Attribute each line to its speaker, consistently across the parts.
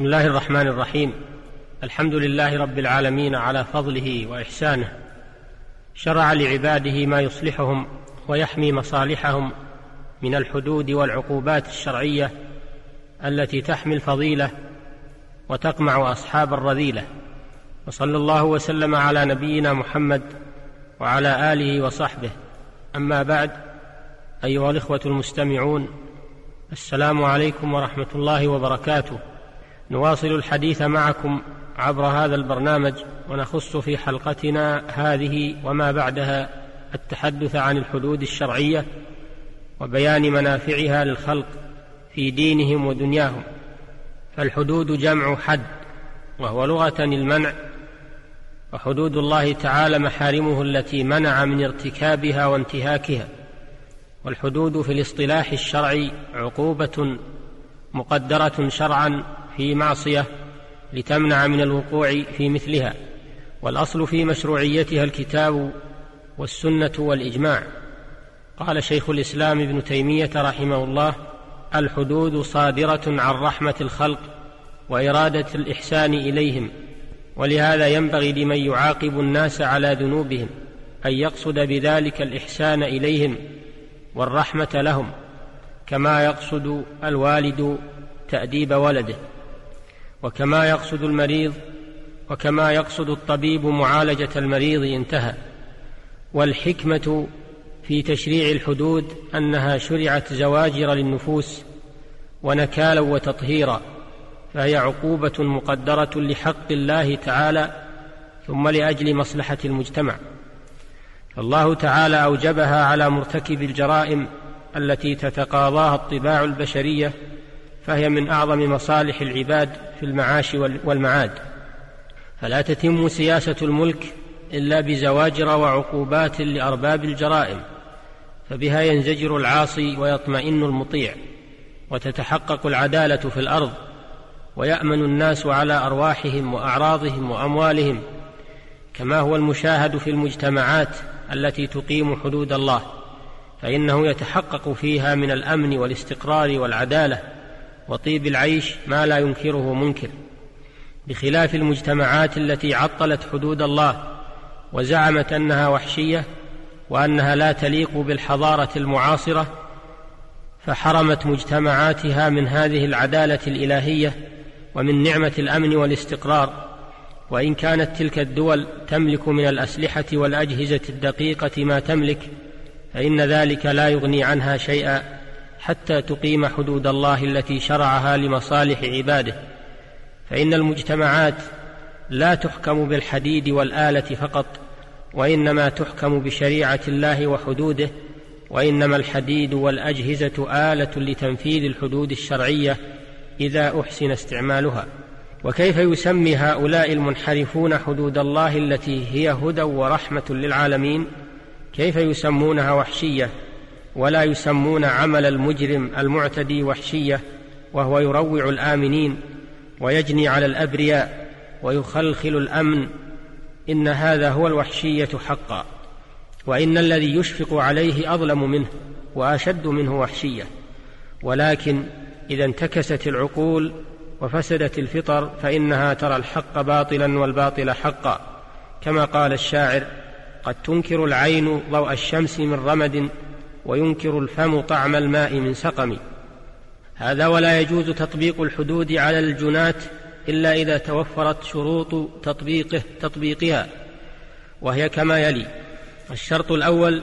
Speaker 1: بسم الله الرحمن الرحيم. الحمد لله رب العالمين على فضله وإحسانه. شرع لعباده ما يصلحهم ويحمي مصالحهم من الحدود والعقوبات الشرعية التي تحمي الفضيلة وتقمع أصحاب الرذيلة. وصلى الله وسلم على نبينا محمد وعلى آله وصحبه. أما بعد أيها الإخوة المستمعون السلام عليكم ورحمة الله وبركاته. نواصل الحديث معكم عبر هذا البرنامج ونخص في حلقتنا هذه وما بعدها التحدث عن الحدود الشرعية وبيان منافعها للخلق في دينهم ودنياهم. فالحدود جمع حد وهو لغة المنع وحدود الله تعالى محارمه التي منع من ارتكابها وانتهاكها. والحدود في الاصطلاح الشرعي عقوبة مقدرة شرعا في معصية لتمنع من الوقوع في مثلها والأصل في مشروعيتها الكتاب والسنة والإجماع. قال شيخ الإسلام ابن تيمية رحمه الله الحدود صادرة عن رحمة الخلق وإرادة الإحسان إليهم ولهذا ينبغي لمن يعاقب الناس على ذنوبهم أن يقصد بذلك الإحسان إليهم والرحمة لهم كما يقصد الوالد تأديب ولده. وكما يقصد المريض وكما يقصد الطبيب معالجة المريض انتهى. والحكمة في تشريع الحدود أنها شرعت زواجر للنفوس ونكالا وتطهيرا فهي عقوبة مقدرة لحق الله تعالى ثم لأجل مصلحة المجتمع. فالله تعالى أوجبها على مرتكب الجرائم التي تتقاضاها الطباع البشرية فهي من أعظم مصالح العباد في المعاش والمعاد. فلا تتم سياسة الملك إلا بزواجر وعقوبات لأرباب الجرائم فبها ينزجر العاصي ويطمئن المطيع وتتحقق العدالة في الأرض ويأمن الناس على أرواحهم وأعراضهم وأموالهم كما هو المشاهد في المجتمعات التي تقيم حدود الله فإنه يتحقق فيها من الأمن والاستقرار والعدالة وطيب العيش ما لا ينكره منكر بخلاف المجتمعات التي عطلت حدود الله وزعمت أنها وحشية وأنها لا تليق بالحضارة المعاصرة فحرمت مجتمعاتها من هذه العدالة الإلهية ومن نعمة الأمن والاستقرار. وإن كانت تلك الدول تملك من الأسلحة والأجهزة الدقيقة ما تملك فإن ذلك لا يغني عنها شيئا. حتى تقيم حدود الله التي شرعها لمصالح عباده. فإن المجتمعات لا تحكم بالحديد والآلة فقط وإنما تحكم بشريعة الله وحدوده وإنما الحديد والأجهزة آلة لتنفيذ الحدود الشرعية إذا أحسن استعمالها. وكيف يسمي هؤلاء المنحرفون حدود الله التي هي هدى ورحمة للعالمين؟ كيف يسمونها وحشية؟ ولا يسمون عمل المجرم المعتدي وحشية وهو يروع الآمنين ويجني على الأبرياء ويخلخل الأمن. إن هذا هو الوحشية حقا وإن الذي يشفق عليه أظلم منه وأشد منه وحشية. ولكن إذا انتكست العقول وفسدت الفطر فإنها ترى الحق باطلا والباطل حقا. كما قال الشاعر قد تنكر العين ضوء الشمس من رمد وينكر الفم طعم الماء من سقم هذا ولا يجوز تطبيق الحدود على الجنات إلا إذا توفرت شروط تطبيقه تطبيقها وهي كما يلي الشرط الأول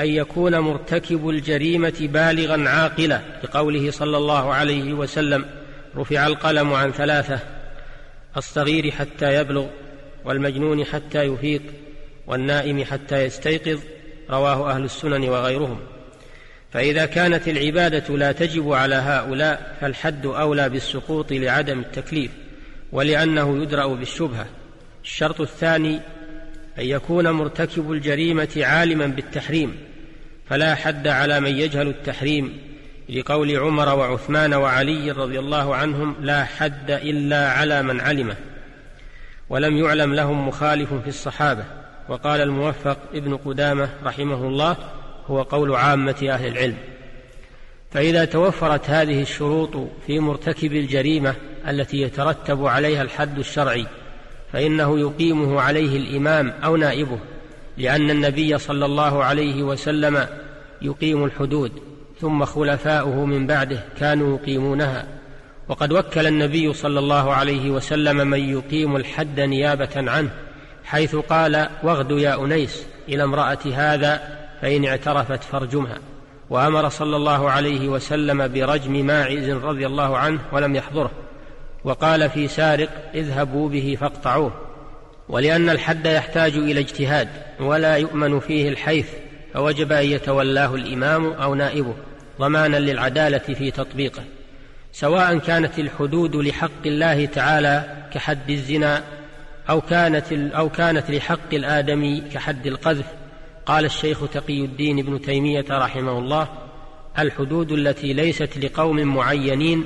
Speaker 1: أن يكون مرتكب الجريمة بالغا عاقلا لقوله صلى الله عليه وسلم رفع القلم عن ثلاثة الصغير حتى يبلغ والمجنون حتى يفيق والنائم حتى يستيقظ رواه أهل السنن وغيرهم. فإذا كانت العبادة لا تجب على هؤلاء فالحد أولى بالسقوط لعدم التكليف ولأنه يدرأ بالشبهة. الشرط الثاني أن يكون مرتكب الجريمة عالما بالتحريم فلا حد على من يجهل التحريم. لقول عمر وعثمان وعلي رضي الله عنهم لا حد إلا على من علمه. ولم يعلم لهم مخالف في الصحابة. وقال الموفق ابن قدامة رحمه الله هو قول عامة أهل العلم. فإذا توفرت هذه الشروط في مرتكب الجريمة التي يترتب عليها الحد الشرعي فإنه يقيمه عليه الإمام أو نائبه لأن النبي صلى الله عليه وسلم يقيم الحدود ثم خلفاؤه من بعده كانوا يقيمونها. وقد وكل النبي صلى الله عليه وسلم من يقيم الحد نيابة عنه حيث قال واغد يا أنيس إلى امرأة هذا فإن اعترفت فارجمها. وأمر صلى الله عليه وسلم برجم ماعز رضي الله عنه ولم يحضره. وقال في سارق اذهبوا به فاقطعوه. ولأن الحد يحتاج إلى اجتهاد ولا يؤمن فيه الحيف فوجب أن يتولاه الإمام أو نائبه ضمانا للعدالة في تطبيقه. سواء كانت الحدود لحق الله تعالى كحد الزنا أو كانت أو كانت لحق الآدمي كحد القذف قال الشيخ تقي الدين ابن تيمية رحمه الله الحدود التي ليست لقوم معينين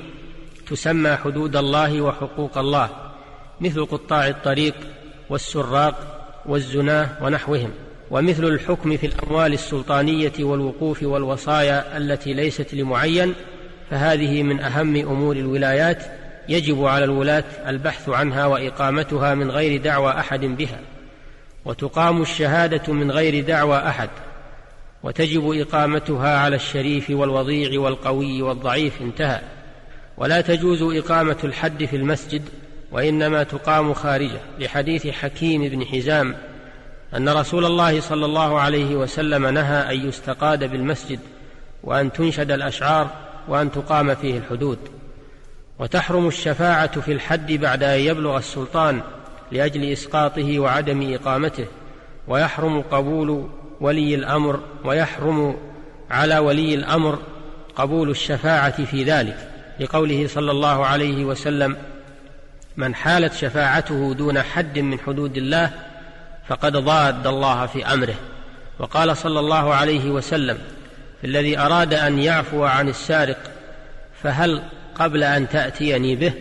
Speaker 1: تسمى حدود الله وحقوق الله مثل قطاع الطريق والسراق والزناه ونحوهم ومثل الحكم في الأموال السلطانية والوقوف والوصايا التي ليست لمعين فهذه من أهم أمور الولايات يجب على الولاة البحث عنها وإقامتها من غير دعوى أحد بها. وتقام الشهادة من غير دعوى أحد وتجب إقامتها على الشريف والوضيع والقوي والضعيف انتهى. ولا تجوز إقامة الحد في المسجد وإنما تقام خارجه لحديث حكيم بن حزام أن رسول الله صلى الله عليه وسلم نهى أن يستقاد بالمسجد وأن تنشد الأشعار وأن تقام فيه الحدود. وتحرم الشفاعة في الحد بعد أن يبلغ السلطان لأجل إسقاطه وعدم إقامته ويحرم قبول ولي الأمر ويحرم على ولي الأمر قبول الشفاعة في ذلك. لقوله صلى الله عليه وسلم من حالت شفاعته دون حد من حدود الله فقد ضاد الله في أمره. وقال صلى الله عليه وسلم في الذي أراد أن يعفو عن السارق فهل قبل أن تأتيني به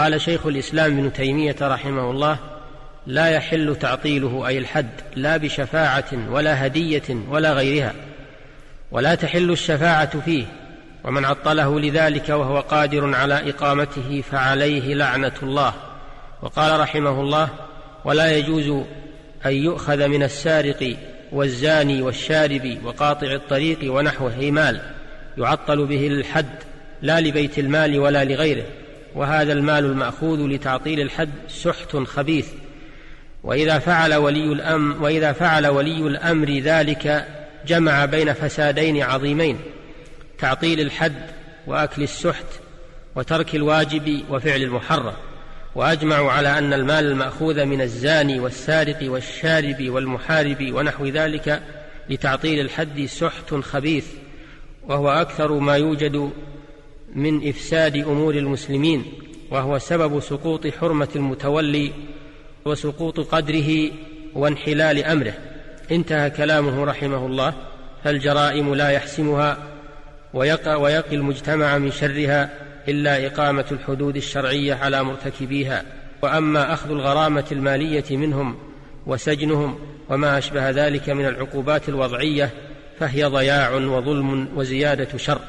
Speaker 1: قال شيخ الإسلام ابن تيمية رحمه الله لا يحل تعطيله أي الحد لا بشفاعة ولا هدية ولا غيرها ولا تحل الشفاعة فيه ومن عطله لذلك وهو قادر على إقامته فعليه لعنة الله. وقال رحمه الله ولا يجوز أن يؤخذ من السارق والزاني والشارب وقاطع الطريق ونحوه مال يعطل به الحد لا لبيت المال ولا لغيره. وهذا المال المأخوذ لتعطيل الحد سحت خبيث. وإذا فعل ولي الامر وإذا فعل ولي الأمر ذلك جمع بين فسادين عظيمين تعطيل الحد وأكل السحت وترك الواجب وفعل المحرم. وأجمعوا على أن المال المأخوذ من الزاني والسارق والشارب والمحارب ونحو ذلك لتعطيل الحد سحت خبيث. وهو أكثر ما يوجد من إفساد أمور المسلمين وهو سبب سقوط حرمة المتولي وسقوط قدره وانحلال أمره. انتهى كلامه رحمه الله. فالجرائم لا يحسمها ويقى, ويقي المجتمع من شرها إلا إقامة الحدود الشرعية على مرتكبيها. وأما أخذ الغرامة المالية منهم وسجنهم وما أشبه ذلك من العقوبات الوضعية فهي ضياع وظلم وزيادة شر.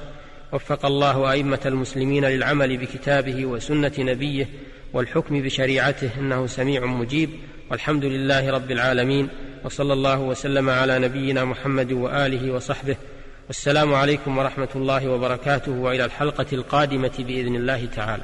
Speaker 1: وفق الله أئمة المسلمين للعمل بكتابه وسنة نبيه والحكم بشريعته إنه سميع مجيب والحمد لله رب العالمين وصلى الله وسلم على نبينا محمد وآله وصحبه. والسلام عليكم ورحمة الله وبركاته وإلى الحلقة القادمة بإذن الله تعالى.